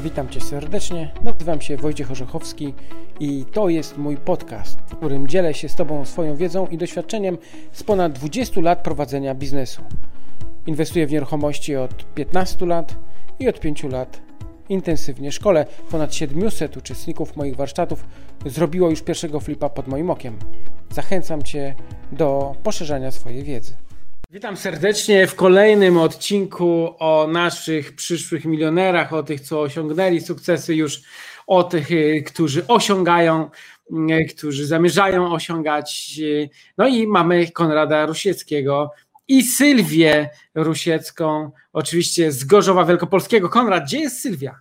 Witam Cię serdecznie. Nazywam się Wojciech Orzechowski i to jest mój podcast, w którym dzielę się z Tobą swoją wiedzą i doświadczeniem z ponad 20 lat prowadzenia biznesu. Inwestuję w nieruchomości od 15 lat i od 5 lat intensywnie szkole. Ponad 700 uczestników moich warsztatów zrobiło już pierwszego flipa pod moim okiem. Zachęcam Cię do poszerzania swojej wiedzy. Witam serdecznie w kolejnym odcinku o naszych przyszłych milionerach, o tych, co osiągnęli sukcesy już, o tych, y, którzy osiągają, y, którzy zamierzają osiągać. No i mamy Konrada Rusieckiego i Sylwię Rusiecką, oczywiście z Gorzowa Wielkopolskiego. Konrad, gdzie jest Sylwia?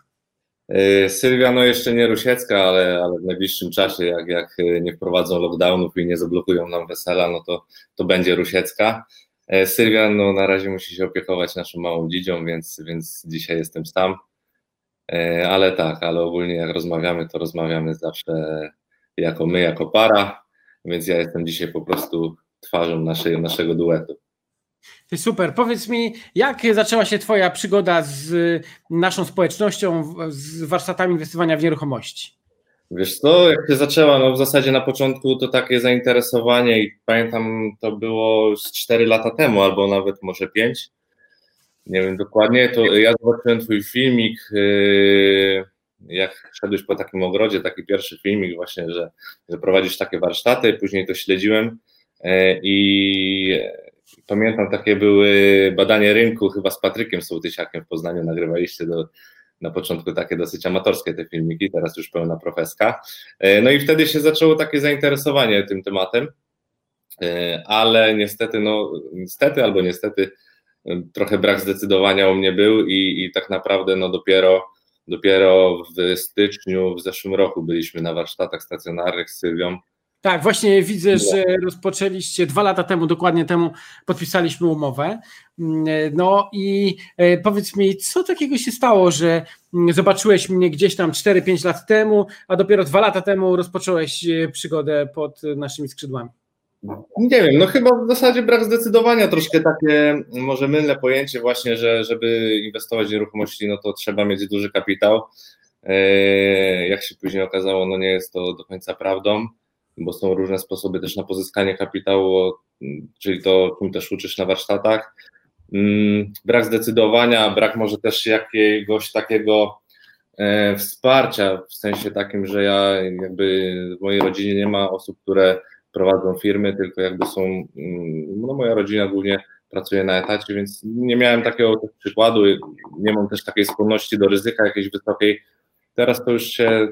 Y, Sylwia, no jeszcze nie Rusiecka, ale, ale w najbliższym czasie, jak, jak nie wprowadzą lockdownów i nie zablokują nam wesela, no to, to będzie Rusiecka. E, Sylwia no, na razie musi się opiekować naszą małą dzidzią, więc, więc dzisiaj jestem sam. E, ale tak, ale ogólnie jak rozmawiamy, to rozmawiamy zawsze jako my, jako para, więc ja jestem dzisiaj po prostu twarzą naszej, naszego duetu. Super. Powiedz mi, jak zaczęła się Twoja przygoda z naszą społecznością, z warsztatami inwestowania w nieruchomości? Wiesz co, jak się zaczęła, no w zasadzie na początku to takie zainteresowanie i pamiętam to było 4 lata temu, albo nawet może 5, nie wiem dokładnie, to ja zobaczyłem twój filmik, yy, jak szedłeś po takim ogrodzie, taki pierwszy filmik właśnie, że, że prowadzisz takie warsztaty, później to śledziłem yy, i pamiętam takie były badanie rynku, chyba z Patrykiem Sołtysiakiem w Poznaniu nagrywaliście do na początku takie dosyć amatorskie te filmiki, teraz już pełna profeska. E, no i wtedy się zaczęło takie zainteresowanie tym tematem, e, ale niestety, no niestety albo niestety e, trochę brak zdecydowania u mnie był i, i tak naprawdę no dopiero, dopiero w styczniu w zeszłym roku byliśmy na warsztatach stacjonarnych z Sylwią, tak, właśnie widzę, że rozpoczęliście dwa lata temu, dokładnie temu podpisaliśmy umowę. No i e, powiedz mi, co takiego się stało, że mm, zobaczyłeś mnie gdzieś tam 4-5 lat temu, a dopiero dwa lata temu rozpocząłeś e, przygodę pod naszymi skrzydłami? Nie wiem, no chyba w zasadzie brak zdecydowania, troszkę takie może mylne pojęcie właśnie, że żeby inwestować w nieruchomości, no to trzeba mieć duży kapitał. E, jak się później okazało, no nie jest to do końca prawdą bo są różne sposoby też na pozyskanie kapitału, czyli to, czym też uczysz na warsztatach. Mm, brak zdecydowania, brak może też jakiegoś takiego e, wsparcia, w sensie takim, że ja jakby w mojej rodzinie nie ma osób, które prowadzą firmy, tylko jakby są, mm, no moja rodzina głównie pracuje na etacie, więc nie miałem takiego przykładu, nie mam też takiej skłonności do ryzyka jakiejś wysokiej Teraz to już się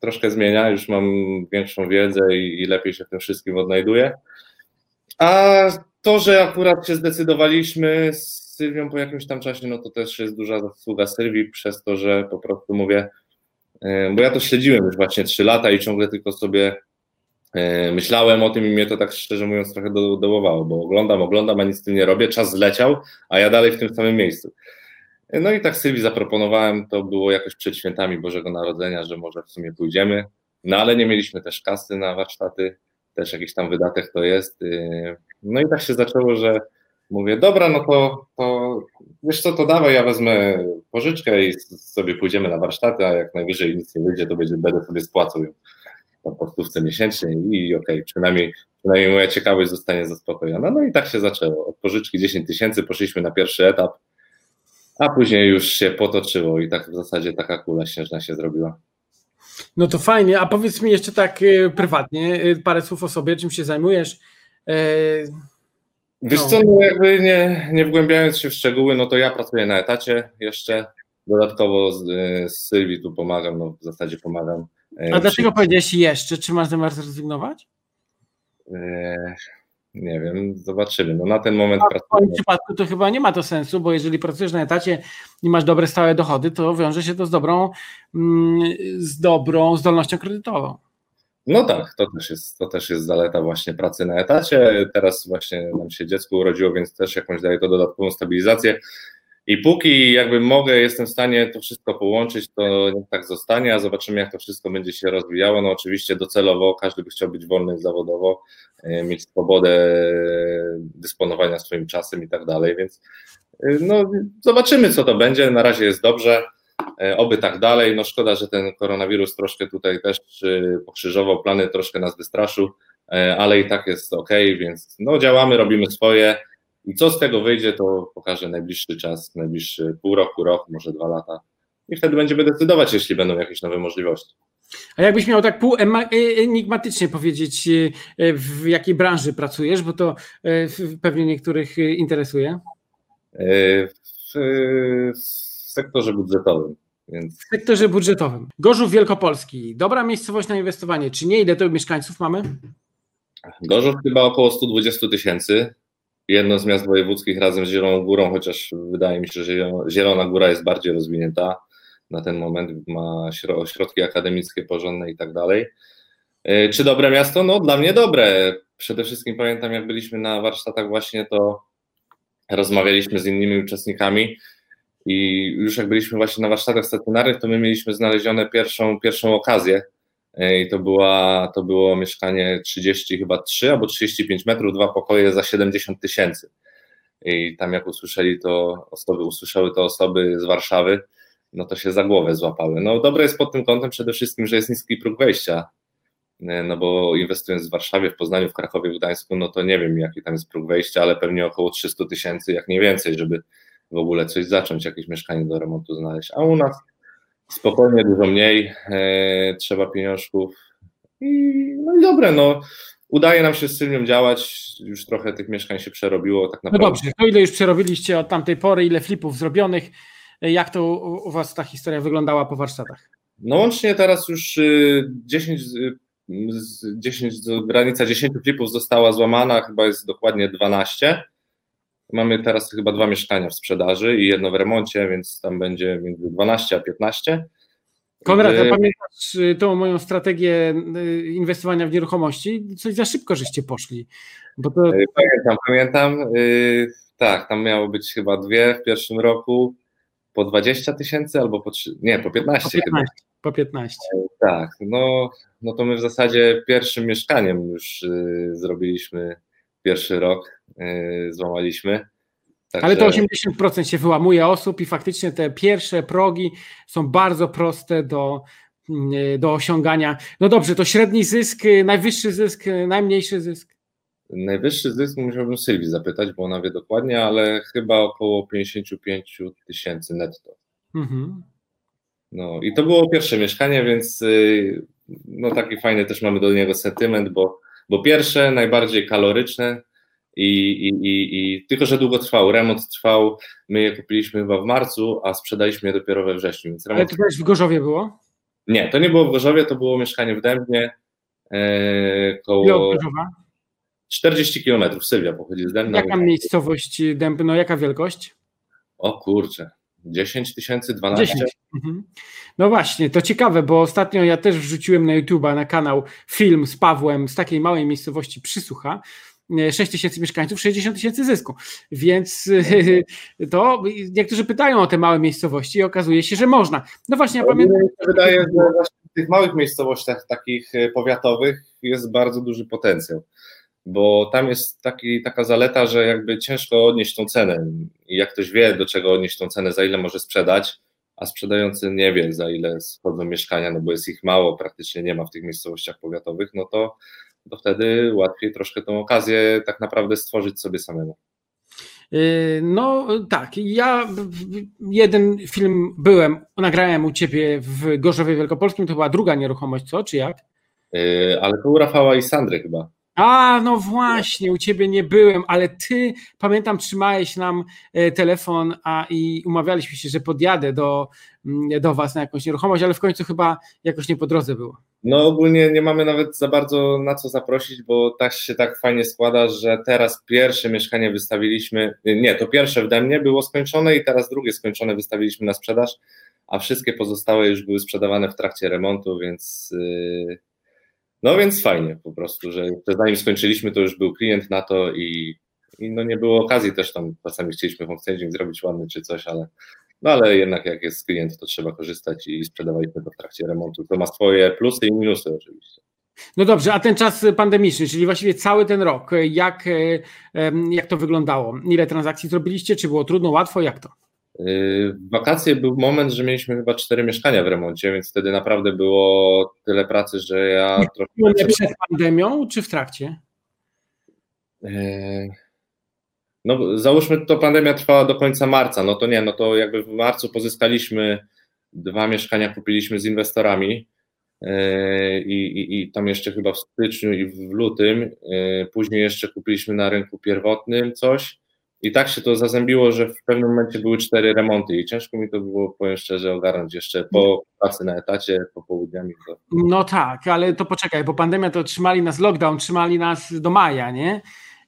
troszkę zmienia, już mam większą wiedzę i, i lepiej się w tym wszystkim odnajduję. A to, że akurat się zdecydowaliśmy z Sylwią po jakimś tam czasie, no to też jest duża zasługa Sylwii przez to, że po prostu mówię, e, bo ja to śledziłem już właśnie trzy lata i ciągle tylko sobie e, myślałem o tym i mnie to tak szczerze mówiąc trochę dołowało, bo oglądam, oglądam, a nic z tym nie robię, czas zleciał, a ja dalej w tym samym miejscu. No i tak Sylwii zaproponowałem, to było jakoś przed świętami Bożego Narodzenia, że może w sumie pójdziemy, no ale nie mieliśmy też kasy na warsztaty, też jakiś tam wydatek to jest. Y, no i tak się zaczęło, że mówię, dobra, no to, to wiesz co, to dawaj, ja wezmę pożyczkę i sobie pójdziemy na warsztaty, a jak najwyżej nic nie wyjdzie, to będzie, będę sobie spłacał ją po postówce miesięcznie i okej, okay, przynajmniej, przynajmniej moja ciekawość zostanie zaspokojona. No i tak się zaczęło. Od pożyczki 10 tysięcy poszliśmy na pierwszy etap, a później już się potoczyło i tak w zasadzie taka kula śnieżna się zrobiła. No to fajnie, a powiedz mi jeszcze tak e, prywatnie, e, parę słów o sobie, czym się zajmujesz? E, Wiesz no. co, no jakby nie, nie wgłębiając się w szczegóły, no to ja pracuję na etacie jeszcze, dodatkowo z, z Sylwii tu pomagam, no w zasadzie pomagam. A dlaczego powiedziałeś jeszcze? Czy masz zamiar zrezygnować? Nie wiem, zobaczymy. No na ten moment A W tym przypadku to chyba nie ma to sensu, bo jeżeli pracujesz na etacie i masz dobre stałe dochody, to wiąże się to z dobrą, mm, z dobrą zdolnością kredytową. No tak, to też, jest, to też jest zaleta właśnie pracy na etacie. Teraz właśnie nam się dziecko urodziło, więc też jakąś daje to dodatkową stabilizację. I póki jakby mogę, jestem w stanie to wszystko połączyć, to tak zostanie, a zobaczymy, jak to wszystko będzie się rozwijało. No oczywiście docelowo każdy by chciał być wolny zawodowo, e, mieć swobodę dysponowania swoim czasem i tak dalej, więc e, no zobaczymy, co to będzie. Na razie jest dobrze. Oby tak dalej. No szkoda, że ten koronawirus troszkę tutaj też pokrzyżował plany, troszkę nas wystraszył, ale i tak jest ok, więc no działamy, robimy swoje. I co z tego wyjdzie, to pokaże najbliższy czas, najbliższy pół roku, rok, może dwa lata. I wtedy będziemy decydować, jeśli będą jakieś nowe możliwości. A jakbyś miał tak pół enigmatycznie powiedzieć, e, w jakiej branży pracujesz, bo to e, pewnie niektórych interesuje? E, w, sektorze budżetowym. Więc... W sektorze budżetowym. Gorzów Wielkopolski, dobra miejscowość na inwestowanie. Czy nie? Ile to mieszkańców mamy? Gorzów chyba około 120 tysięcy jedno z miast wojewódzkich razem z Zieloną Górą, chociaż wydaje mi się, że Zielona Góra jest bardziej rozwinięta na ten moment, ma środki akademickie porządne i tak dalej. E, czy dobre miasto? No dla mnie dobre. Przede wszystkim pamiętam, jak byliśmy na warsztatach właśnie, to rozmawialiśmy z innymi uczestnikami i już jak byliśmy właśnie na warsztatach stacjonarnych, to my mieliśmy znalezione pierwszą, pierwszą okazję, i to, była, to było mieszkanie 30 chyba 3 albo 35 metrów, dwa pokoje za 70 tysięcy. I tam jak usłyszeli to osoby, usłyszały to osoby z Warszawy, no to się za głowę złapały. No dobre jest pod tym kątem przede wszystkim, że jest niski próg wejścia, no bo inwestując w Warszawie, w Poznaniu, w Krakowie, w Gdańsku, no to nie wiem jaki tam jest próg wejścia, ale pewnie około 300 tysięcy, jak nie więcej, żeby w ogóle coś zacząć, jakieś mieszkanie do remontu znaleźć. A u nas spokojnie, dużo mniej, e, trzeba pieniążków. I no i dobre, no. Udaje nam się z Sylwią działać, już trochę tych mieszkań się przerobiło tak no naprawdę. No dobrze, to ile już przerobiliście od tamtej pory, ile flipów zrobionych, jak to u, u Was ta historia wyglądała po warsztatach? No łącznie teraz już 10, y, 10 y, granica 10 flipów została złamana, chyba jest dokładnie 12, Mamy teraz chyba dwa mieszkania w sprzedaży i jedno w remoncie, więc tam będzie między 12 a 15. Konrad, a pamiętasz y, tą moją strategię y, inwestowania w nieruchomości? Coś za szybko żeście poszli. Bo to... Y, pamiętam, pamiętam. Tak, tam miało być chyba dwie w pierwszym roku po 20 tysięcy albo po 3, nie, po 15, po 15 chyba. Po 15. Tak, no, no to my w zasadzie pierwszym mieszkaniem już zrobiliśmy pierwszy rok yy, złamaliśmy. Także... Ale to 80% się wyłamuje osób i faktycznie te pierwsze progi są bardzo proste do, yy, do osiągania. No dobrze, to średni zysk, najwyższy zysk, najmniejszy zysk? Najwyższy zysk musiałbym Sylwii zapytać, bo ona wie dokładnie, ale chyba około 55 tysięcy netto. Mhm. No i to było pierwsze mieszkanie, więc no taki fajny też mamy do niego sentyment, bo bo pierwsze, najbardziej kaloryczne i, i, i, i tylko, że długo trwał. Remont trwał, my je kupiliśmy chyba w marcu, a sprzedaliśmy je dopiero we wrześniu. Więc remont... Ale to też w Gorzowie było? Nie, to nie było w Gorzowie, to było mieszkanie w Dębnie. E, koło... 40 kilometrów. Sylwia pochodzi z Dębna. Jaka miejscowość Dębno, no jaka wielkość? O kurczę, 10 tysięcy, 12. 10. Mhm. No właśnie, to ciekawe, bo ostatnio ja też wrzuciłem na YouTube'a, na kanał film z Pawłem z takiej małej miejscowości Przysłucha. 6 e, tysięcy mieszkańców, 60 tysięcy zysku. Więc to niektórzy pytają o te małe miejscowości i okazuje się, że można. No właśnie, ja pamiętam. Mi się wydaje, że właśnie w tych małych miejscowościach takich e, powiatowych jest bardzo duży potencjał bo tam jest taki, taka zaleta, że jakby ciężko odnieść tą cenę i jak ktoś wie, do czego odnieść tą cenę, za ile może sprzedać, a sprzedający nie wie, za ile schodzą mieszkania, no bo jest ich mało, praktycznie nie ma w tych miejscowościach powiatowych, no to, to wtedy łatwiej troszkę tą okazję tak naprawdę stworzyć sobie samemu. Yy, no tak, ja jeden film byłem, nagrałem u Ciebie w Gorzowie Wielkopolskim, to była druga nieruchomość, co, czy jak? Yy, ale to u Rafała i Sandry chyba. A, no właśnie, u ciebie nie byłem, ale ty, pamiętam, trzymałeś nam e, telefon a, i umawialiśmy się, że podjadę do, mm, do was na jakąś nieruchomość, ale w końcu chyba jakoś nie po drodze było. No ogólnie nie mamy nawet za bardzo na co zaprosić, bo tak się tak fajnie składa, że teraz pierwsze mieszkanie wystawiliśmy, nie, to pierwsze w Demnie było skończone i teraz drugie skończone wystawiliśmy na sprzedaż, a wszystkie pozostałe już były sprzedawane w trakcie remontu, więc... Yy no więc fajnie po prostu, że zanim skończyliśmy, to już był klient na to i, i no nie było okazji też tam, czasami chcieliśmy homestaging zrobić ładny czy coś, ale no ale jednak jak jest klient, to trzeba korzystać i sprzedawaliśmy to w trakcie remontu. To ma swoje plusy i minusy oczywiście. No dobrze, a ten czas pandemiczny, czyli właściwie cały ten rok, jak, jak to wyglądało? Ile transakcji zrobiliście? Czy było trudno, łatwo? Jak to? W wakacje był moment, że mieliśmy chyba cztery mieszkania w remoncie, więc wtedy naprawdę było tyle pracy, że ja trochę. Przed pandemią czy w trakcie? No, załóżmy, to pandemia trwała do końca marca. No to nie, no to jakby w marcu pozyskaliśmy dwa mieszkania, kupiliśmy z inwestorami. I, i, I tam jeszcze chyba w styczniu i w lutym. Później jeszcze kupiliśmy na rynku pierwotnym coś i tak się to zazębiło, że w pewnym momencie były cztery remonty i ciężko mi to było, powiem szczerze, ogarnąć jeszcze po pracy na etacie, popołudniami. To... No tak, ale to poczekaj, bo pandemia to trzymali nas lockdown, trzymali nas do maja, nie?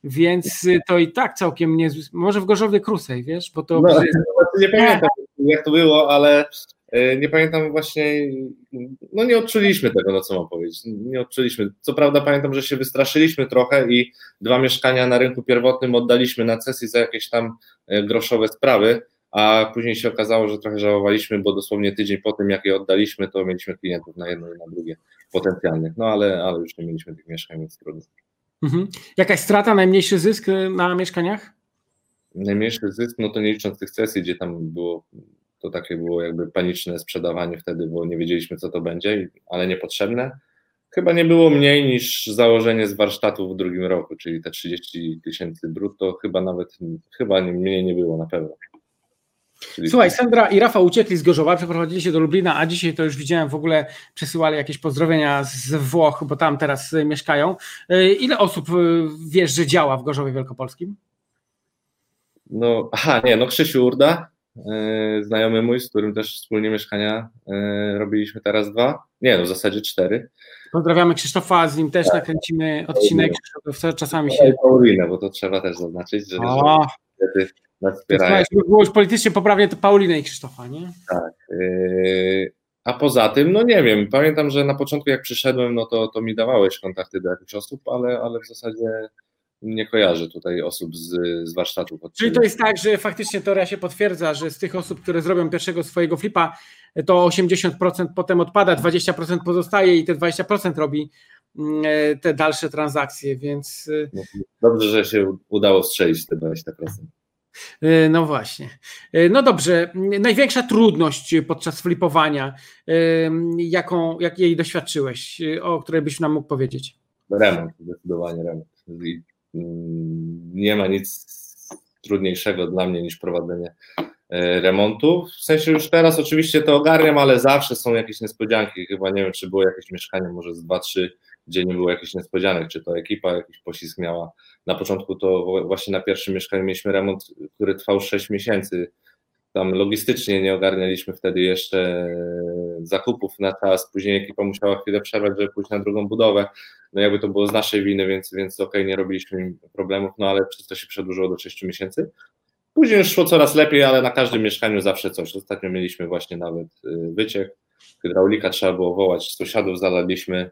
Więc to i tak całkiem nie. Może w Gorzowie Krusej, wiesz? Bo to. No, nie pamiętam, jak to było, ale nie pamiętam właśnie, no nie odczuliśmy tego, no co mam powiedzieć, nie odczuliśmy. Co prawda pamiętam, że się wystraszyliśmy trochę i dwa mieszkania na rynku pierwotnym oddaliśmy na cesji za jakieś tam e, groszowe sprawy, a później się okazało, że trochę żałowaliśmy, bo dosłownie tydzień po tym, jak je oddaliśmy, to mieliśmy klientów na jedno i na drugie potencjalnych, no ale, ale już nie mieliśmy tych mieszkań, więc trudno. Mhm. Jakaś strata, najmniejszy zysk e, na mieszkaniach? Najmniejszy zysk, no to nie licząc tych sesji, gdzie tam było to takie było jakby paniczne sprzedawanie wtedy, bo nie wiedzieliśmy, co to będzie, ale niepotrzebne. Chyba nie było mniej niż założenie z warsztatu w drugim roku, czyli te 30 tysięcy brutto, chyba nawet, chyba mniej nie było na pewno. Czyli Słuchaj, Sandra i Rafa uciekli z Gorzowa, przeprowadzili się do Lublina, a dzisiaj to już widziałem w ogóle przesyłali jakieś pozdrowienia z Włoch, bo tam teraz mieszkają. E, ile osób e, wiesz, że działa w Gorzowie Wielkopolskim? No, aha, nie, no Krzysiu Urda, znajomy mój, z którym też wspólnie mieszkania e, robiliśmy teraz dwa. Nie, no w zasadzie cztery. Pozdrawiamy Krzysztofa, z nim też tak. nakręcimy odcinek. Krzysztof czasami się. Paulinę, bo to trzeba też zaznaczyć, że, nas wspierają. Żeby było już politycznie poprawnie, to Paulinę i Krzysztofa, nie? Tak. E, a poza tym, no nie wiem, pamiętam, że na początku jak przyszedłem, no to, to mi dawałeś kontakty do jakichś osób, ale, ale w zasadzie nie kojarzę tutaj osób z, z warsztatów. Czyli to jest tak, że faktycznie teoria się potwierdza, że z tych osób, które zrobią pierwszego swojego flipa, to 80% potem odpada, 20% pozostaje i te 20% robi mm, te dalsze transakcje, więc... E, no, dobrze, że się udało strzelić te 20%. E, no właśnie. No dobrze. Największa trudność podczas flipowania, jaką, jak jej doświadczyłeś, o której byś nam mógł powiedzieć? Remont, zdecydowanie remont nie ma nic trudniejszego dla mnie niż prowadzenie e, remontu. W sensie już teraz oczywiście to ogarniam, ale zawsze są jakieś niespodzianki. Chyba nie wiem, czy było jakieś mieszkanie, może z 2-3, gdzie nie było jakichś niespodzianek, czy to ekipa jakiś poślizg miała. Na początku to właśnie na pierwszym mieszkaniu mieliśmy remont, który trwał 6 miesięcy tam logistycznie nie ogarnialiśmy wtedy jeszcze zakupów na czas, później ekipa musiała chwilę przerwać, żeby pójść na drugą budowę, no jakby to było z naszej winy, więc, więc okej, okay, nie robiliśmy problemów, no ale przez to się przedłużyło do 6 miesięcy. Później już szło coraz lepiej, ale na każdym mieszkaniu zawsze coś. Ostatnio mieliśmy właśnie nawet y, wyciek, hydraulika trzeba było wołać, sąsiadów zalaliśmy,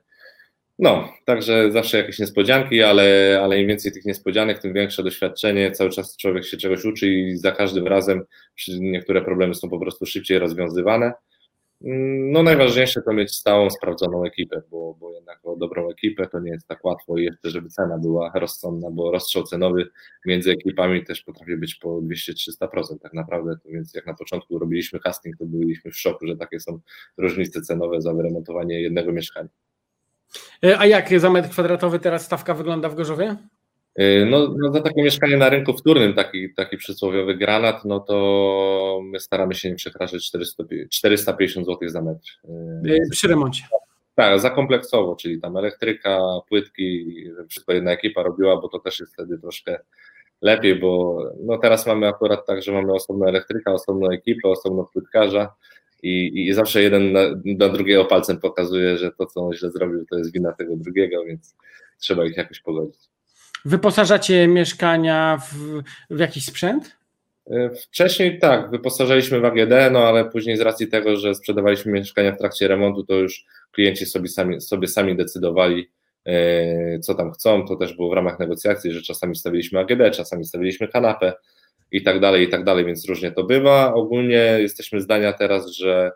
no, także zawsze jakieś niespodzianki, ale, ale im więcej tych niespodzianek, tym większe doświadczenie. Cały czas człowiek się czegoś uczy i za każdym razem niektóre problemy są po prostu szybciej rozwiązywane. Mm, no najważniejsze to mieć stałą, sprawdzoną ekipę, bo, bo jednak o dobrą ekipę to nie jest tak łatwo i jeszcze, żeby cena była rozsądna, bo rozstrzał cenowy między ekipami też potrafi być po 200-300% tak naprawdę, więc jak na początku robiliśmy casting, to byliśmy w szoku, że takie są różnice cenowe za wyremontowanie jednego mieszkania. E, a jak za metr kwadratowy teraz stawka wygląda w Gorzowie? E, no, no za takie mieszkanie na rynku wtórnym, taki, taki przysłowiowy granat, no to my staramy się nie przekraczać 400, 450 zł za metr. E, przy remoncie. Tak, zakompleksowo, czyli tam elektryka, płytki, wszystko jedna ekipa robiła, bo to też jest wtedy troszkę lepiej, bo no teraz mamy akurat tak, że mamy osobną elektryka, osobną ekipę, osobno płytkarza, i, i zawsze jeden na, na, drugiego palcem pokazuje, że to, co on źle zrobił, to jest wina tego drugiego, więc trzeba ich jakoś pogodzić. Wyposażacie mieszkania w, w jakiś sprzęt? E, wcześniej tak, wyposażaliśmy w AGD, no ale później z racji tego, że sprzedawaliśmy mieszkania w trakcie remontu, to już klienci sobie sami, sobie sami decydowali, e, co tam chcą. To też było w ramach negocjacji, że czasami stawiliśmy AGD, czasami stawiliśmy kanapę, i tak dalej, i tak dalej, więc różnie to bywa. Ogólnie jesteśmy zdania teraz, że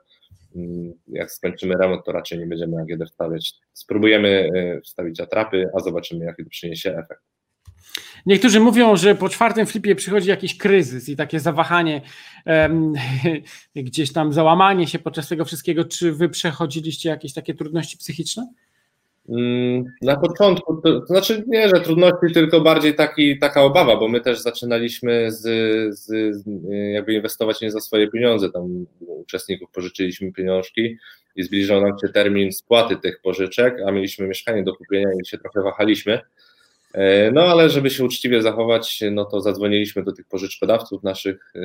jak skończymy remont, to raczej nie będziemy AGD wstawiać. Spróbujemy y, wstawić atrapy, a zobaczymy, jaki to przyniesie efekt. Niektórzy mówią, że po czwartym flipie przychodzi jakiś kryzys i takie zawahanie, um, gdzieś tam załamanie się podczas tego wszystkiego. Czy wy przechodziliście jakieś takie trudności psychiczne? Mm, na początku, to, to, znaczy nie, że trudności, tylko bardziej taki, taka obawa, bo my też zaczynaliśmy z, z, jakby inwestować nie za swoje pieniądze, tam uczestników pożyczyliśmy pieniążki i zbliżał nam się termin spłaty tych pożyczek, a mieliśmy mieszkanie do kupienia i się trochę wahaliśmy. E, no ale żeby się uczciwie zachować, no to zadzwoniliśmy do tych pożyczkodawców naszych e,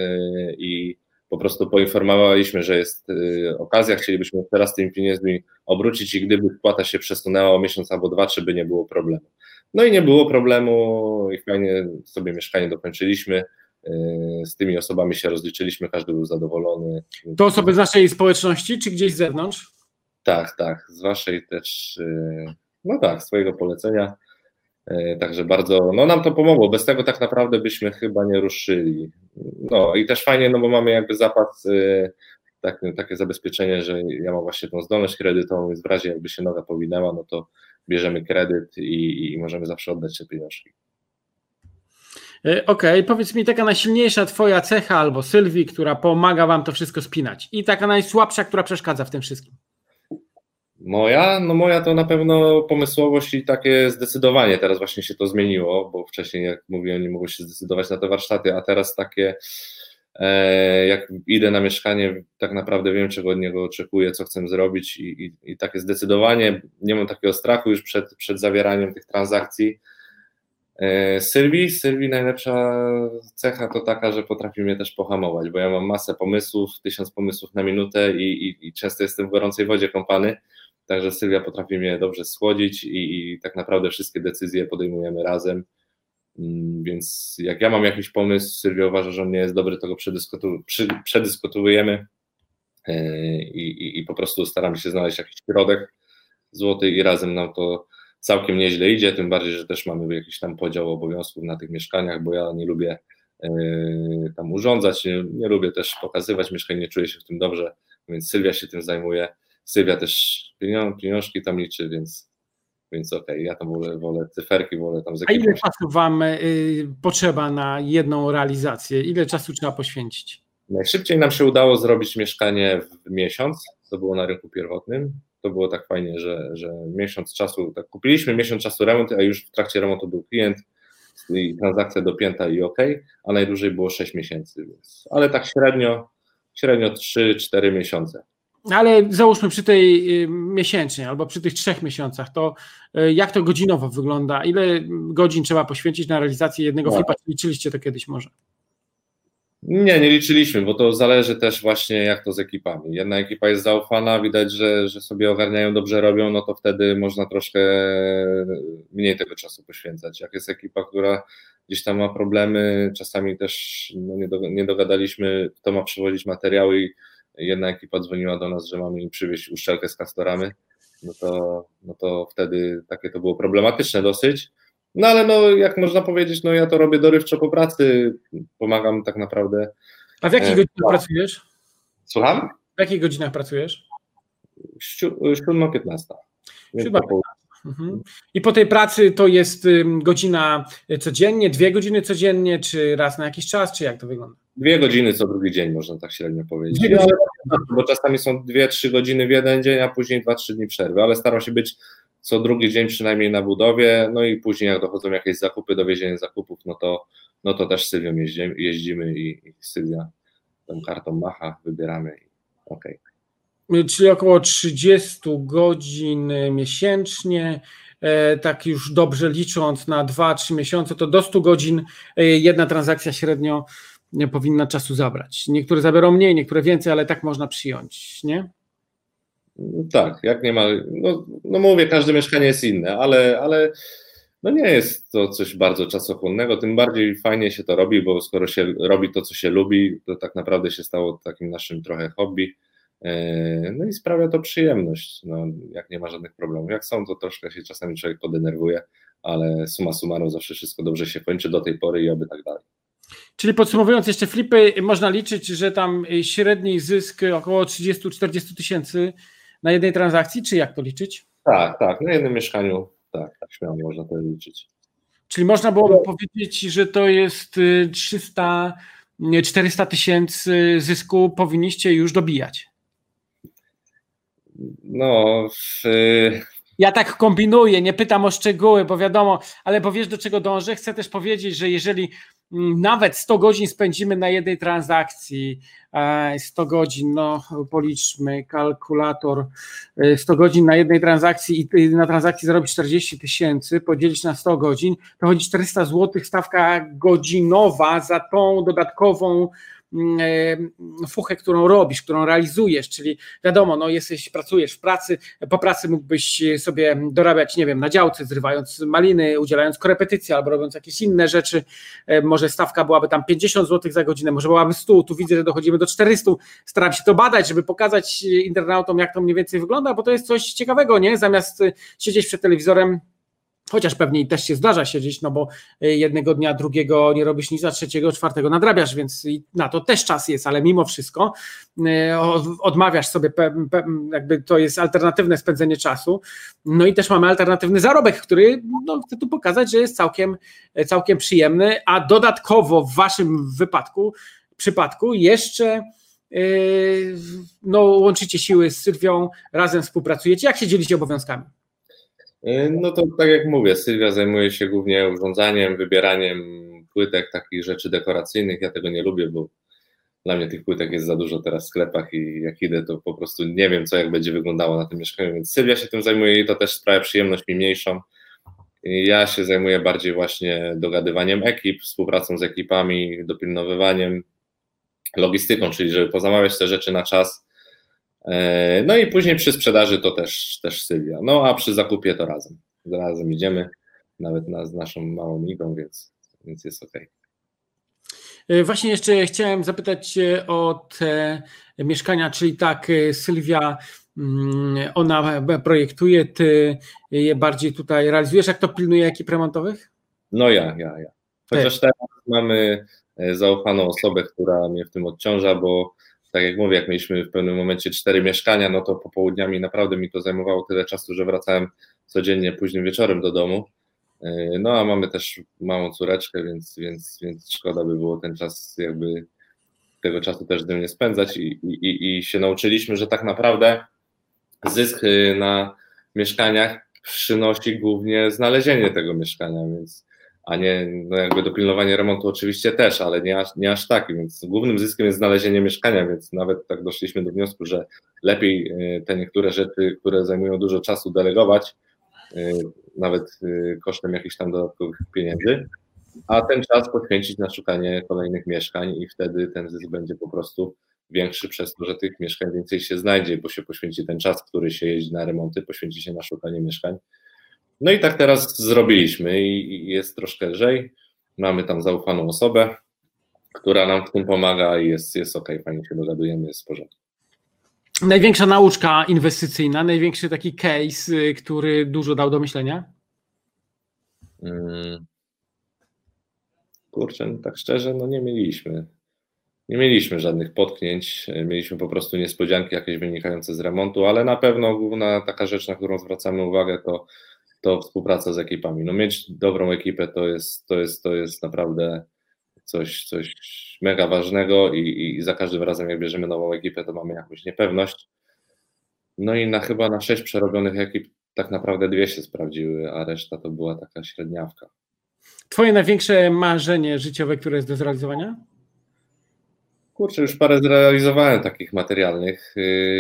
i po prostu poinformowaliśmy, że jest e, okazja, chcielibyśmy teraz tymi pieniędzmi obrócić i gdyby spłata się przesunęła o miesiąc albo dwa, czy by nie było problemu. No i nie było problemu i fajnie sobie mieszkanie dokończyliśmy. Z tymi osobami się rozliczyliśmy, każdy był zadowolony. To osoby z naszej społeczności, czy gdzieś z zewnątrz? Tak, tak, z waszej też, no tak, swojego polecenia. E, także bardzo, no nam to pomogło. Bez tego tak naprawdę byśmy chyba nie ruszyli. No i też fajnie, no bo mamy jakby zapas, tak, takie zabezpieczenie, że ja mam właśnie tą zdolność kredytową, więc w razie jakby się noga powinęła, no to bierzemy kredyt i, i możemy zawsze oddać te pieniążki. E, okej, okay. powiedz mi taka najsilniejsza twoja cecha albo Sylwii, która pomaga wam to wszystko spinać i taka najsłabsza, która przeszkadza w tym wszystkim. Moja? No moja to na pewno pomysłowość i takie zdecydowanie. Teraz właśnie się to zmieniło, bo wcześniej, jak mówiłem, nie mogło się zdecydować na te warsztaty, a teraz takie, e, jak idę na mieszkanie, tak naprawdę wiem, czego od niego oczekuję, co chcę zrobić i, i, i takie zdecydowanie, nie mam takiego strachu już przed, przed zawieraniem tych transakcji. E, Sylwii, Sylwii najlepsza cecha to taka, że potrafi mnie też pohamować, bo ja mam masę pomysłów, tysiąc pomysłów na minutę i, i, i często jestem w gorącej wodzie kąpany Także Sylwia potrafi mnie dobrze schłodzić i, i tak naprawdę wszystkie decyzje podejmujemy razem. Mm, więc jak ja mam jakiś pomysł, Sylwia uważa, że on nie jest dobry, to go przedyskutu, przedyskutujemy e, i, i, i, po prostu staramy się znaleźć jakiś środek złoty i razem nam to całkiem nieźle idzie, tym bardziej, że też mamy jakiś tam podział obowiązków na tych mieszkaniach, bo ja nie lubię e, tam urządzać, nie, nie lubię też pokazywać mieszkań, nie czuję się w tym dobrze, więc Sylwia się tym zajmuje Sylwia też pieniążki tam liczy, więc, więc okej, okay. ja tam wolę, wolę cyferki, wolę tam z A ile czasu Wam y, potrzeba na jedną realizację? Ile czasu trzeba poświęcić? Najszybciej nam się udało zrobić mieszkanie w miesiąc, to było na rynku pierwotnym. To było tak fajnie, że, że miesiąc czasu, tak kupiliśmy miesiąc czasu remont, a już w trakcie remontu był klient i transakcja dopięta i ok, a najdłużej było 6 miesięcy. Więc, ale tak średnio, średnio 3-4 miesiące. Ale załóżmy przy tej y, miesięcznej albo przy tych trzech miesiącach, to y, jak to godzinowo wygląda? Ile godzin trzeba poświęcić na realizację jednego no. flipa? Liczyliście to kiedyś może? Nie, nie liczyliśmy, bo to zależy też właśnie jak to z ekipami. Jedna ekipa jest zaufana, widać, że, że sobie ogarniają, dobrze robią, no to wtedy można troszkę mniej tego czasu poświęcać. Jak jest ekipa, która gdzieś tam ma problemy, czasami też no nie, do, nie dogadaliśmy, kto ma przywozić materiały i jedna ekipa dzwoniła do nas, że mamy im przywieźć uszczelkę z kastoramy, no to, no to wtedy takie to było problematyczne dosyć. No ale no, jak można powiedzieć, no ja to robię dorywczo po pracy, pomagam tak naprawdę. A w jakich e, godzinach no. pracujesz? Słucham? W jakich godzinach pracujesz? 7.15. Mhm. I po tej pracy to jest godzina codziennie, dwie godziny codziennie, czy raz na jakiś czas, czy jak to wygląda? Dwie godziny co drugi dzień, można tak średnio powiedzieć. bo czasami są dwie, trzy godziny w jeden dzień, a później dwa, trzy dni przerwy, ale staram się być co drugi dzień przynajmniej na budowie, no i później jak dochodzą jakieś zakupy, dowiezienie zakupów, no to, no to też z Sylwią jeździmy, jeździmy i, i Sylwia tą kartą macha, wybieramy i okej. Okay. Czyli około 30 godzin miesięcznie, e, tak już dobrze licząc na 2-3 miesiące, to do 100 godzin e, jedna transakcja średnio powinna czasu zabrać. Niektóre zabiorą mniej, niektóre więcej, ale tak można przyjąć, nie? Tak, jak nie ma, no, no mówię, każde mieszkanie jest inne, ale, ale no nie jest to coś bardzo czasochłonnego, tym bardziej fajnie się to robi, bo skoro się robi to, co się lubi, to tak naprawdę się stało takim naszym trochę hobby, e, no i sprawia to przyjemność, no, jak nie ma żadnych problemów. Jak są, to troszkę się czasami człowiek podenerwuje, ale suma summarum zawsze wszystko dobrze się kończy do tej pory i oby tak dalej. Czyli podsumowując jeszcze flipy, można liczyć, że tam średni zysk około 30-40 tysięcy na jednej transakcji, czy jak to liczyć? Tak, tak, na jednym mieszkaniu, tak, tak śmiało można to liczyć. Czyli można byłoby powiedzieć, że to jest 300, y, 400 tysięcy zysku powinniście już dobijać. No, w... Ja tak kombinuję, nie pytam o szczegóły, bo wiadomo, ale bo wiesz do czego dążę? Chcę też powiedzieć, że jeżeli nawet 100 godzin spędzimy na jednej transakcji, 100 e, godzin, no policzmy, kalkulator, 100 e, godzin na jednej transakcji i na transakcji zarobić 40 tysięcy, podzielić na 100 godzin, to chodzi 400 zł stawka godzinowa za tą dodatkową Mm, fuchę, którą robisz, którą realizujesz, czyli wiadomo, no jesteś, pracujesz w pracy, po pracy mógłbyś sobie dorabiać, nie wiem, na działce, zrywając maliny, udzielając korepetycji albo robiąc jakieś inne rzeczy, e, może stawka byłaby tam 50 zł za godzinę, może byłaby 100, tu widzę, że dochodzimy do 400, staram się to badać, żeby pokazać internautom, jak to mniej więcej wygląda, bo to jest coś ciekawego, nie? Zamiast siedzieć przed telewizorem, Chociaż pewnie też się zdarza siedzieć, no bo y, jednego dnia, drugiego nie robisz nic, a trzeciego, czwartego nadrabiasz, więc na to też czas jest, ale mimo wszystko y, odmawiasz sobie, jakby to jest alternatywne spędzenie czasu. No i też mamy alternatywny zarobek, który no, chcę tu pokazać, że jest całkiem, całkiem przyjemny, a dodatkowo w waszym wypadku, przypadku jeszcze y, no, łączycie siły z Sylwią, razem współpracujecie. Jak się dzielicie obowiązkami? E, no to tak jak mówię, Sylwia zajmuje się głównie urządzaniem, wybieraniem płytek, takich rzeczy dekoracyjnych. Ja tego nie lubię, bo dla mnie tych płytek jest za dużo teraz w sklepach i jak idę, to po prostu nie wiem, co jak będzie wyglądało na tym mieszkaniu, więc Sylwia się tym zajmuje i to też sprawia przyjemność mi mniejszą. Ja się zajmuję bardziej właśnie dogadywaniem ekip, współpracą z ekipami, dopilnowywaniem, logistyką, czyli żeby pozamawiać te rzeczy na czas, no i później przy sprzedaży to też, też Sylwia. No a przy zakupie to razem. Razem idziemy, nawet na, z naszą małą igą, więc, więc jest ok. E, właśnie jeszcze chciałem zapytać o te mieszkania, czyli tak, e, Sylwia, mm, ona projektuje, Ty je bardziej tutaj realizujesz. Jak to pilnuje ekip remontowych? No ja, ja, ja. Chociaż teraz mamy zaufaną osobę, która mnie w tym odciąża, bo tak jak mówię, jak mieliśmy w pewnym momencie cztery mieszkania, no to popołudniami naprawdę mi to zajmowało tyle czasu, że wracałem codziennie późnym wieczorem do domu. E, no a mamy też małą córeczkę, więc, więc, więc szkoda by było ten czas jakby tego czasu też z nie spędzać i, i, i się nauczyliśmy, że tak naprawdę zysk y, na mieszkaniach przynosi głównie znalezienie tego mieszkania, więc a nie no jakby dopilnowanie remontu oczywiście też, ale nie aż, nie aż tak, więc głównym zyskiem jest znalezienie mieszkania, więc nawet tak doszliśmy do wniosku, że lepiej y, te niektóre rzeczy, które zajmują dużo czasu delegować, y, nawet y, kosztem jakichś tam dodatkowych pieniędzy, a ten czas poświęcić na szukanie kolejnych mieszkań i wtedy ten zysk będzie po prostu większy przez to, że tych mieszkań więcej się znajdzie, bo się poświęci ten czas, który się jeździ na remonty, poświęci się na szukanie mieszkań no i tak teraz zrobiliśmy i jest troszkę lżej. Mamy tam zaufaną osobę, która nam w tym pomaga i jest, jest ok, fajnie się dogadujemy, jest w porządku. Największa nauczka inwestycyjna, największy taki case, y, który dużo dał do myślenia? Hmm. Kurczę, no tak szczerze, no nie mieliśmy. Nie mieliśmy żadnych potknięć, mieliśmy po prostu niespodzianki jakieś wynikające z remontu, ale na pewno główna taka rzecz, na którą zwracamy uwagę, to to współpraca z ekipami. No mieć dobrą ekipę to jest, to jest, to jest naprawdę coś, coś mega ważnego i, i za każdym razem jak bierzemy nową ekipę, to mamy jakąś niepewność. No i na chyba na sześć przerobionych ekip tak naprawdę dwie się sprawdziły, a reszta to była taka średniawka. Twoje największe marzenie życiowe, które jest do zrealizowania? Kurczę, już parę zrealizowałem takich materialnych.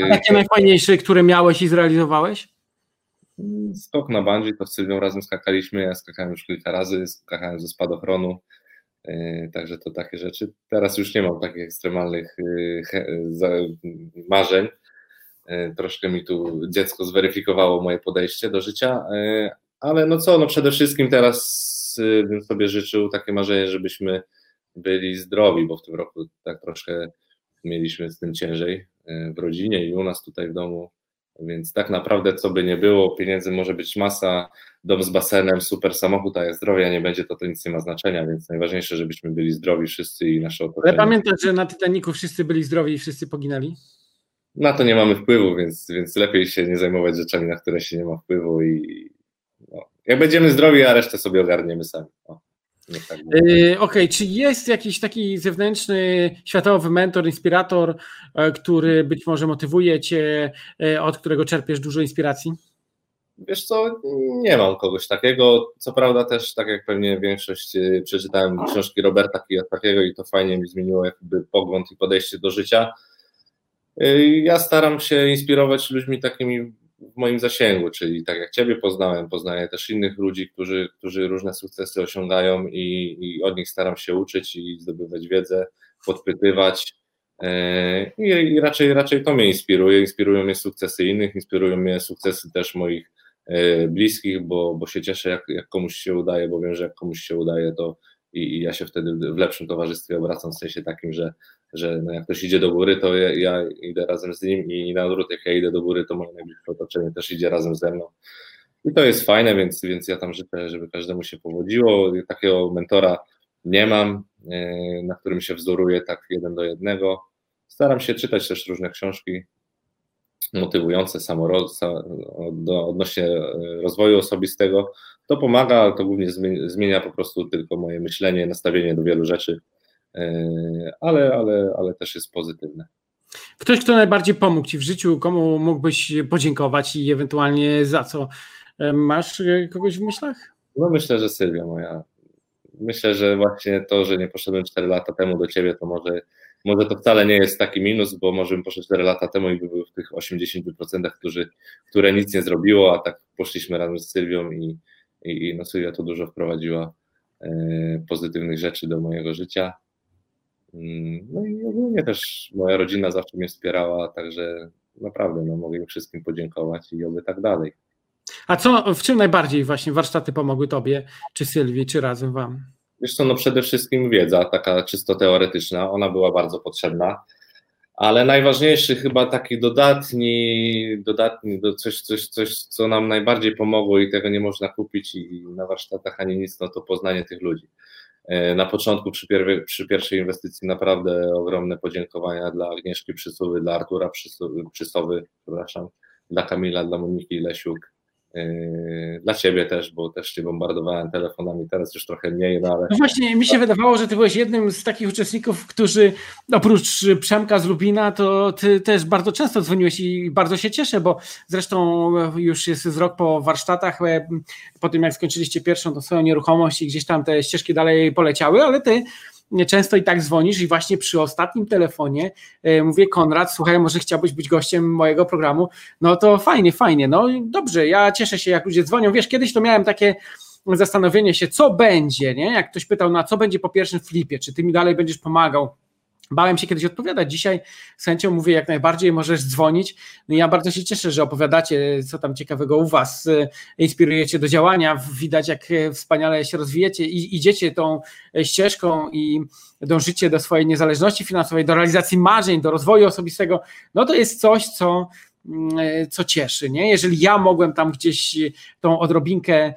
A takie najfajniejsze, które miałeś i zrealizowałeś? Skok na bungee, to z Sylwią razem skakaliśmy, ja skakałem już kilka razy, skakałem ze spadochronu, e, także to takie rzeczy. Teraz już nie mam takich ekstremalnych e, marzeń. E, troszkę mi tu dziecko zweryfikowało moje podejście do życia, ale no co, no przede wszystkim teraz bym sobie życzył takie marzenie, żebyśmy byli zdrowi, bo w tym roku tak troszkę mieliśmy z tym ciężej w rodzinie i u nas tutaj w domu więc tak naprawdę, co by nie było, pieniędzy może być masa, dom z basenem, super samochód, a jak zdrowia nie będzie, to to nic nie ma znaczenia, więc najważniejsze, żebyśmy byli zdrowi wszyscy i nasze otoczenie. Ale pamiętasz, że na Titanicu wszyscy byli zdrowi i wszyscy poginęli? Na to nie mamy wpływu, więc, więc lepiej się nie zajmować rzeczami, na które się nie ma wpływu i no, jak będziemy zdrowi, a resztę sobie ogarniemy sami. O. Tak yy, Okej, okay. czy jest jakiś taki zewnętrzny światowy mentor, inspirator, e, który być może motywuje cię, e, od którego czerpiesz dużo inspiracji? Wiesz co, nie mam kogoś takiego. Co prawda też, tak jak pewnie większość, e, przeczytałem książki Roberta Kiyosakiego i to fajnie mi zmieniło jakby pogląd i podejście do życia. Ja staram się inspirować ludźmi takimi w moim zasięgu, czyli tak jak Ciebie poznałem, poznaję też innych ludzi, którzy, którzy różne sukcesy osiągają i, i od nich staram się uczyć i zdobywać wiedzę, podpytywać. E, I, I, raczej, raczej to mnie inspiruje. Inspirują mnie sukcesy innych, inspirują mnie sukcesy też moich e, bliskich, bo, bo się cieszę, jak, jak komuś się udaje, bo wiem, że jak komuś się udaje, to i, ja się wtedy w lepszym towarzystwie obracam, w sensie takim, że, że no jak ktoś idzie do góry, to ja, ja, idę razem z nim i na odwrót, jak ja idę do góry, to moje najbliższe otoczenie też idzie razem ze mną. I to jest fajne, więc, więc ja tam życzę, żeby każdemu się powodziło. Takiego mentora nie mam, e, na którym się wzoruję tak jeden do jednego. Staram się czytać też różne książki motywujące samoroz, odnośnie e, rozwoju osobistego. To pomaga, ale to głównie zmienia po prostu tylko moje myślenie, nastawienie do wielu rzeczy E, ale, ale, ale też jest pozytywne. Ktoś, kto najbardziej pomógł Ci w życiu, komu mógłbyś podziękować i ewentualnie za co? E, masz e, kogoś w myślach? No myślę, że Sylwia moja. Myślę, że właśnie to, że nie poszedłem 4 lata temu do Ciebie, to może, może to wcale nie jest taki minus, bo może bym poszedł 4 lata temu i by był w tych 80%, którzy, które nic nie zrobiło, a tak poszliśmy razem z Sylwią i, i, i no Sylwia to dużo wprowadziła e, pozytywnych rzeczy do mojego życia Mm, no i ogólnie też moja rodzina zawsze mnie wspierała, także naprawdę no, mogę im wszystkim podziękować i oby tak dalej. A co, w czym najbardziej właśnie warsztaty pomogły Tobie, czy Sylwii, czy razem Wam? Wiesz co, no przede wszystkim wiedza, taka czysto teoretyczna, ona była bardzo potrzebna, ale najważniejszy chyba taki dodatni, dodatni do coś, coś, coś, co nam najbardziej pomogło i tego nie można kupić i na warsztatach ani nic, no to poznanie tych ludzi. E, na początku przy, pier przy, pierwszej inwestycji naprawdę ogromne podziękowania dla Agnieszki Przysuwy, dla Artura Przysowy, przepraszam, dla Kamila, dla Moniki Lesiuk, dla ciebie też, bo też cię bombardowałem telefonami, teraz już trochę mniej, no ale... No właśnie, mi się wydawało, że ty byłeś jednym z takich uczestników, którzy oprócz Przemka z Lubina, to ty też bardzo często dzwoniłeś i bardzo się cieszę, bo zresztą już jest z rok po warsztatach, e, po tym jak skończyliście pierwszą tą swoją nieruchomość i gdzieś tam te ścieżki dalej poleciały, ale ty często i tak dzwonisz i właśnie przy ostatnim telefonie e, mówię Konrad, słuchaj, może chciałbyś być gościem mojego programu, no to fajnie, fajnie, no dobrze, ja cieszę się jak ludzie dzwonią, wiesz, kiedyś to miałem takie zastanowienie się, co będzie, nie? Jak ktoś pytał, na co będzie po pierwszym flipie, czy ty mi dalej będziesz pomagał, Bałem się kiedyś odpowiadać. Dzisiaj z chęcią mówię jak najbardziej, możesz dzwonić. No ja bardzo się cieszę, że opowiadacie, co tam ciekawego u Was, inspirujecie do działania. Widać, jak wspaniale się rozwijecie i idziecie tą ścieżką i dążycie do swojej niezależności finansowej, do realizacji marzeń, do rozwoju osobistego. No to jest coś, co co cieszy. Nie? Jeżeli ja mogłem tam gdzieś tą odrobinkę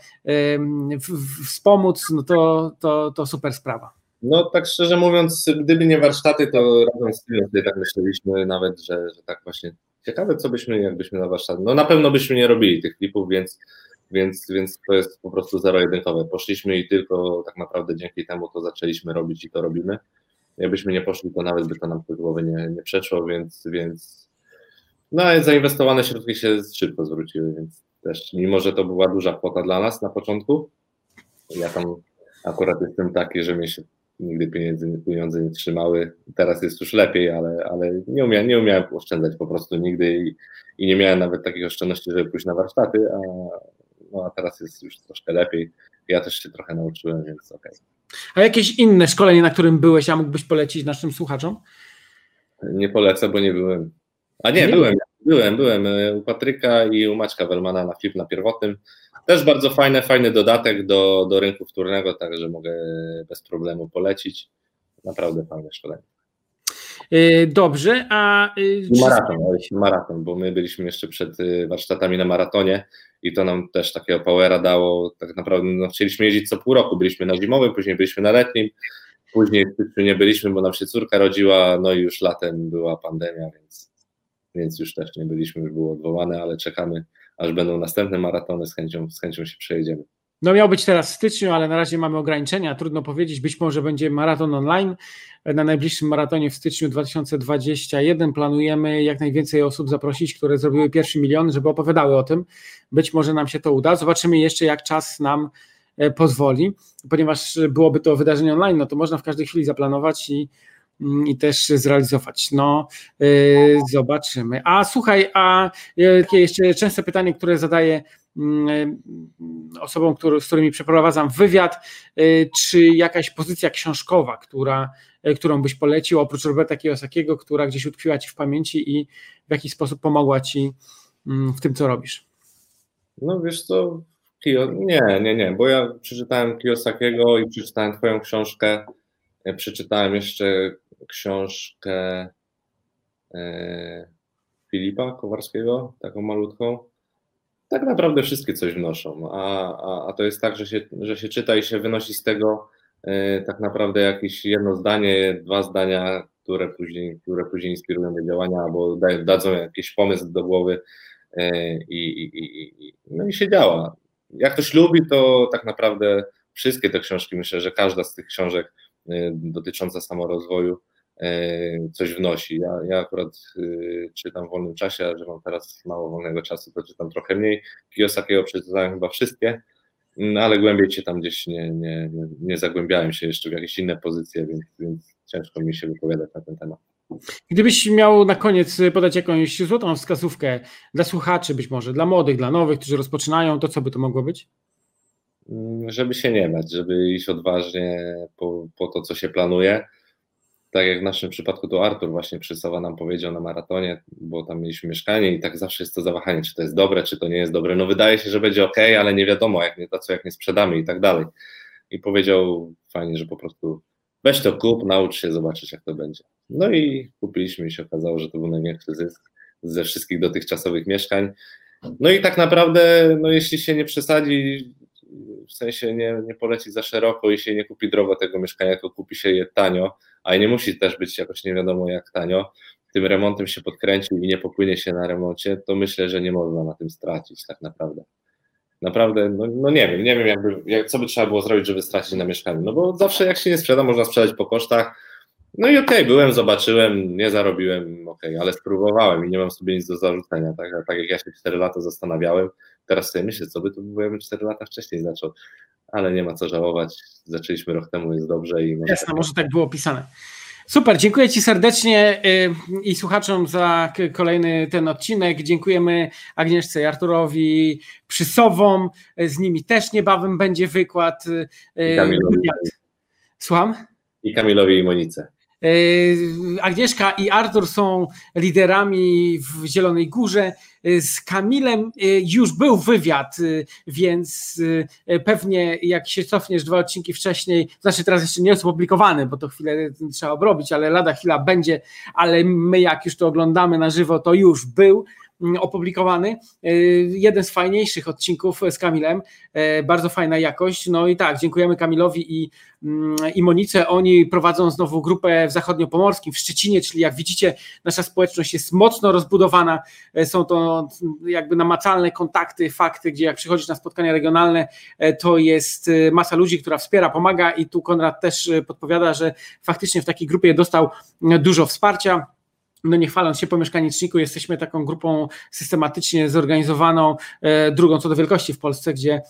wspomóc, no to, to, to super sprawa. No tak szczerze mówiąc, gdyby nie warsztaty, to razem z tym tak myśleliśmy nawet, że, że tak właśnie ciekawe, co byśmy, jakbyśmy na warsztaty, no na pewno byśmy nie robili tych klipów, więc, więc, więc to jest po prostu zero-jedynkowe. Poszliśmy i tylko tak naprawdę dzięki temu to zaczęliśmy robić i to robimy. Jakbyśmy nie poszli, to nawet by to nam z głowy nie, nie przeszło, więc, więc no zainwestowane środki się szybko zwróciły, więc też mimo, że to była duża kwota dla nas na początku, ja tam akurat jestem taki, że mnie się nigdy pieniędzy, pieniądze nie trzymały. Teraz jest już lepiej, ale, ale nie, umiałem, nie umiałem oszczędzać po prostu nigdy i, i nie miałem nawet takich oszczędności, żeby pójść na warsztaty, a, no, a teraz jest już troszkę lepiej. Ja też się trochę nauczyłem, więc okej. Okay. A jakieś inne szkolenie, na którym byłeś, a mógłbyś polecić naszym słuchaczom? Nie polecę, bo nie byłem. A nie, byłem. Byłem, byłem e, u Patryka i u Maćka Welmana na film na pierwotnym. Też bardzo fajny, fajny dodatek do, do rynku wtórnego, także mogę bez problemu polecić. Naprawdę fajne szkolenie. E, dobrze, a. E, maraton, maraton, bo my byliśmy jeszcze przed warsztatami na maratonie i to nam też takiego powera dało. Tak naprawdę no, chcieliśmy jeździć co pół roku. Byliśmy na zimowym, później byliśmy na letnim, później w styczniu nie byliśmy, bo nam się córka rodziła, no i już latem była pandemia, więc więc już też nie byliśmy, już było odwołane, ale czekamy, aż będą następne maratony, z chęcią, z chęcią się przejedziemy. No miał być teraz w styczniu, ale na razie mamy ograniczenia, trudno powiedzieć. Być może będzie maraton online. Na najbliższym maratonie w styczniu 2021 planujemy jak najwięcej osób zaprosić, które zrobiły pierwszy milion, żeby opowiadały o tym. Być może nam się to uda. Zobaczymy jeszcze, jak czas nam e, pozwoli, ponieważ byłoby to wydarzenie online, no to można w każdej chwili zaplanować i, i też zrealizować. No, yy, zobaczymy. A słuchaj, a takie jeszcze częste pytanie, które zadaję Mm, osobom, z którymi przeprowadzam wywiad, y, czy jakaś pozycja książkowa, która, y, którą byś polecił, oprócz Roberta Kiyosakiego, która gdzieś utkwiła ci w pamięci i w jakiś sposób pomogła ci mm, w tym, co robisz? No wiesz co, nie, nie, nie, bo ja przeczytałem Kiyosakiego i przeczytałem twoją książkę, przeczytałem jeszcze książkę e, Filipa Kowarskiego, taką malutką, tak naprawdę wszystkie coś wnoszą, a, a, a to jest tak, że się, że się czyta i się wynosi z tego y, tak naprawdę jakieś jedno zdanie, dwa zdania, które później, które później inspirują do działania albo da, dadzą jakiś pomysł do głowy y, i, i, i, no i się działa. Jak ktoś lubi, to tak naprawdę wszystkie te książki, myślę, że każda z tych książek dotycząca samorozwoju E, coś wnosi. Ja, ja akurat y, czytam w wolnym czasie, że mam teraz mało wolnego czasu, to czytam trochę mniej. Kiyosakiego przeczytałem chyba wszystkie, no, ale głębiej się tam gdzieś nie, nie, nie zagłębiałem się jeszcze w jakieś inne pozycje, więc, więc ciężko mi się wypowiadać na ten temat. Gdybyś miał na koniec podać jakąś złotą wskazówkę dla słuchaczy, być może dla młodych, dla nowych, którzy rozpoczynają, to co by to mogło być? Mm, żeby się nie bać, żeby iść odważnie po, po to, co się planuje tak jak w naszym przypadku to Artur właśnie Przysowa nam powiedział na maratonie, bo tam mieliśmy mieszkanie i tak zawsze jest to zawahanie, czy to jest dobre, czy to nie jest dobre. No wydaje się, że będzie ok, ale nie wiadomo, jak nie co jak nie sprzedamy i tak dalej. I powiedział fajnie, że po prostu weź to kup, naucz się, zobaczyć jak to będzie. No i kupiliśmy i się okazało, że to był największy zysk ze wszystkich dotychczasowych mieszkań. No i tak naprawdę, no jeśli się nie przesadzi, w sensie nie, nie poleci za szeroko i się nie kupi drogo tego mieszkania, tylko kupi się je tanio, a nie musi też być jakoś nie wiadomo jak tanio, tym remontem się podkręcił i nie popłynie się na remoncie, to myślę, że nie można na tym stracić tak naprawdę. Naprawdę, no, no nie wiem, nie wiem jakby, jak, co by trzeba było zrobić, żeby stracić na mieszkaniu, no bo zawsze jak się nie sprzeda, można sprzedać po kosztach, no i okej, okay, byłem, zobaczyłem, nie zarobiłem, okej, okay, ale spróbowałem i nie mam sobie nic do zarzucenia, tak, tak jak ja się 4 lata zastanawiałem, teraz sobie myślę, co by to było, 4 lata wcześniej zaczął, ale nie ma co żałować, zaczęliśmy rok temu, jest dobrze i... Jasne, tak... może tak było opisane. Super, dziękuję Ci serdecznie y, i słuchaczom za kolejny ten odcinek. Dziękujemy Agnieszce i Arturowi Przysowom. Z nimi też niebawem będzie wykład. Y, I Kamilowi. Słucham? I Kamilowi i Monice. E, Agnieszka i Artur są liderami w Zielonej Górze. E, z Kamilem e, już był wywiad, więc pewnie jak się cofniesz dwa odcinki wcześniej, znaczy teraz jeszcze nie jest opublikowany, bo to chwilę trzeba obrobić, ale lada chwila będzie, ale my jak już to oglądamy na żywo, to już był. Mm, opublikowany. Y, jeden z fajniejszych odcinków z Kamilem, y, bardzo fajna jakość. No i tak, dziękujemy Kamilowi i, mm, i Monice. Oni prowadzą znowu grupę w Zachodniopomorskim, w Szczecinie, czyli jak widzicie, nasza społeczność jest mocno rozbudowana. Y, są to jakby namacalne kontakty, fakty, gdzie jak przychodzisz na spotkania regionalne, to jest masa ludzi, która wspiera, pomaga i tu Konrad też podpowiada, że faktycznie w takiej grupie dostał dużo wsparcia no nie chwaląc się po mieszkaniczniku, jesteśmy taką grupą systematycznie zorganizowaną, e, drugą co do wielkości w Polsce, gdzie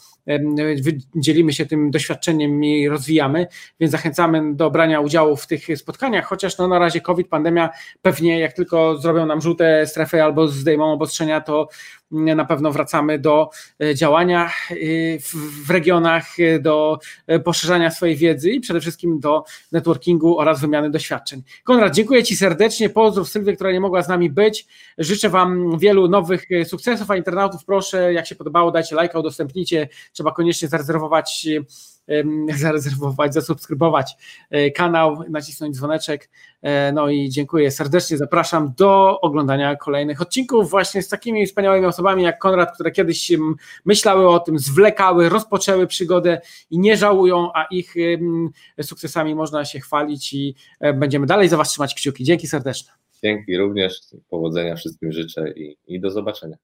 dzielimy się tym doświadczeniem i rozwijamy, więc zachęcamy do brania udziału w tych spotkaniach, chociaż no na razie COVID, pandemia, pewnie jak tylko zrobią nam żółte strefy albo zdejmą obostrzenia, to na pewno wracamy do e, działania e, w regionach, e, do poszerzania swojej wiedzy i przede wszystkim do networkingu oraz wymiany doświadczeń. Konrad, dziękuję Ci serdecznie. Pozdrów Sylwię, która nie mogła z nami być. Życzę Wam wielu nowych sukcesów, a internautów proszę, jak się podobało, dajcie lajka, udostępnijcie. Trzeba koniecznie zarezerwować zarezerwować, zasubskrybować e, kanał, nacisnąć dzwoneczek. E, no i dziękuję serdecznie. Zapraszam do oglądania kolejnych odcinków właśnie z takimi wspaniałymi osobami jak Konrad, które kiedyś myślały o tym, zwlekały, rozpoczęły przygodę i nie żałują, a ich sukcesami można się chwalić i e, będziemy dalej za Was trzymać kciuki. Dzięki serdeczne. Dzięki również, powodzenia wszystkim życzę i, i do zobaczenia.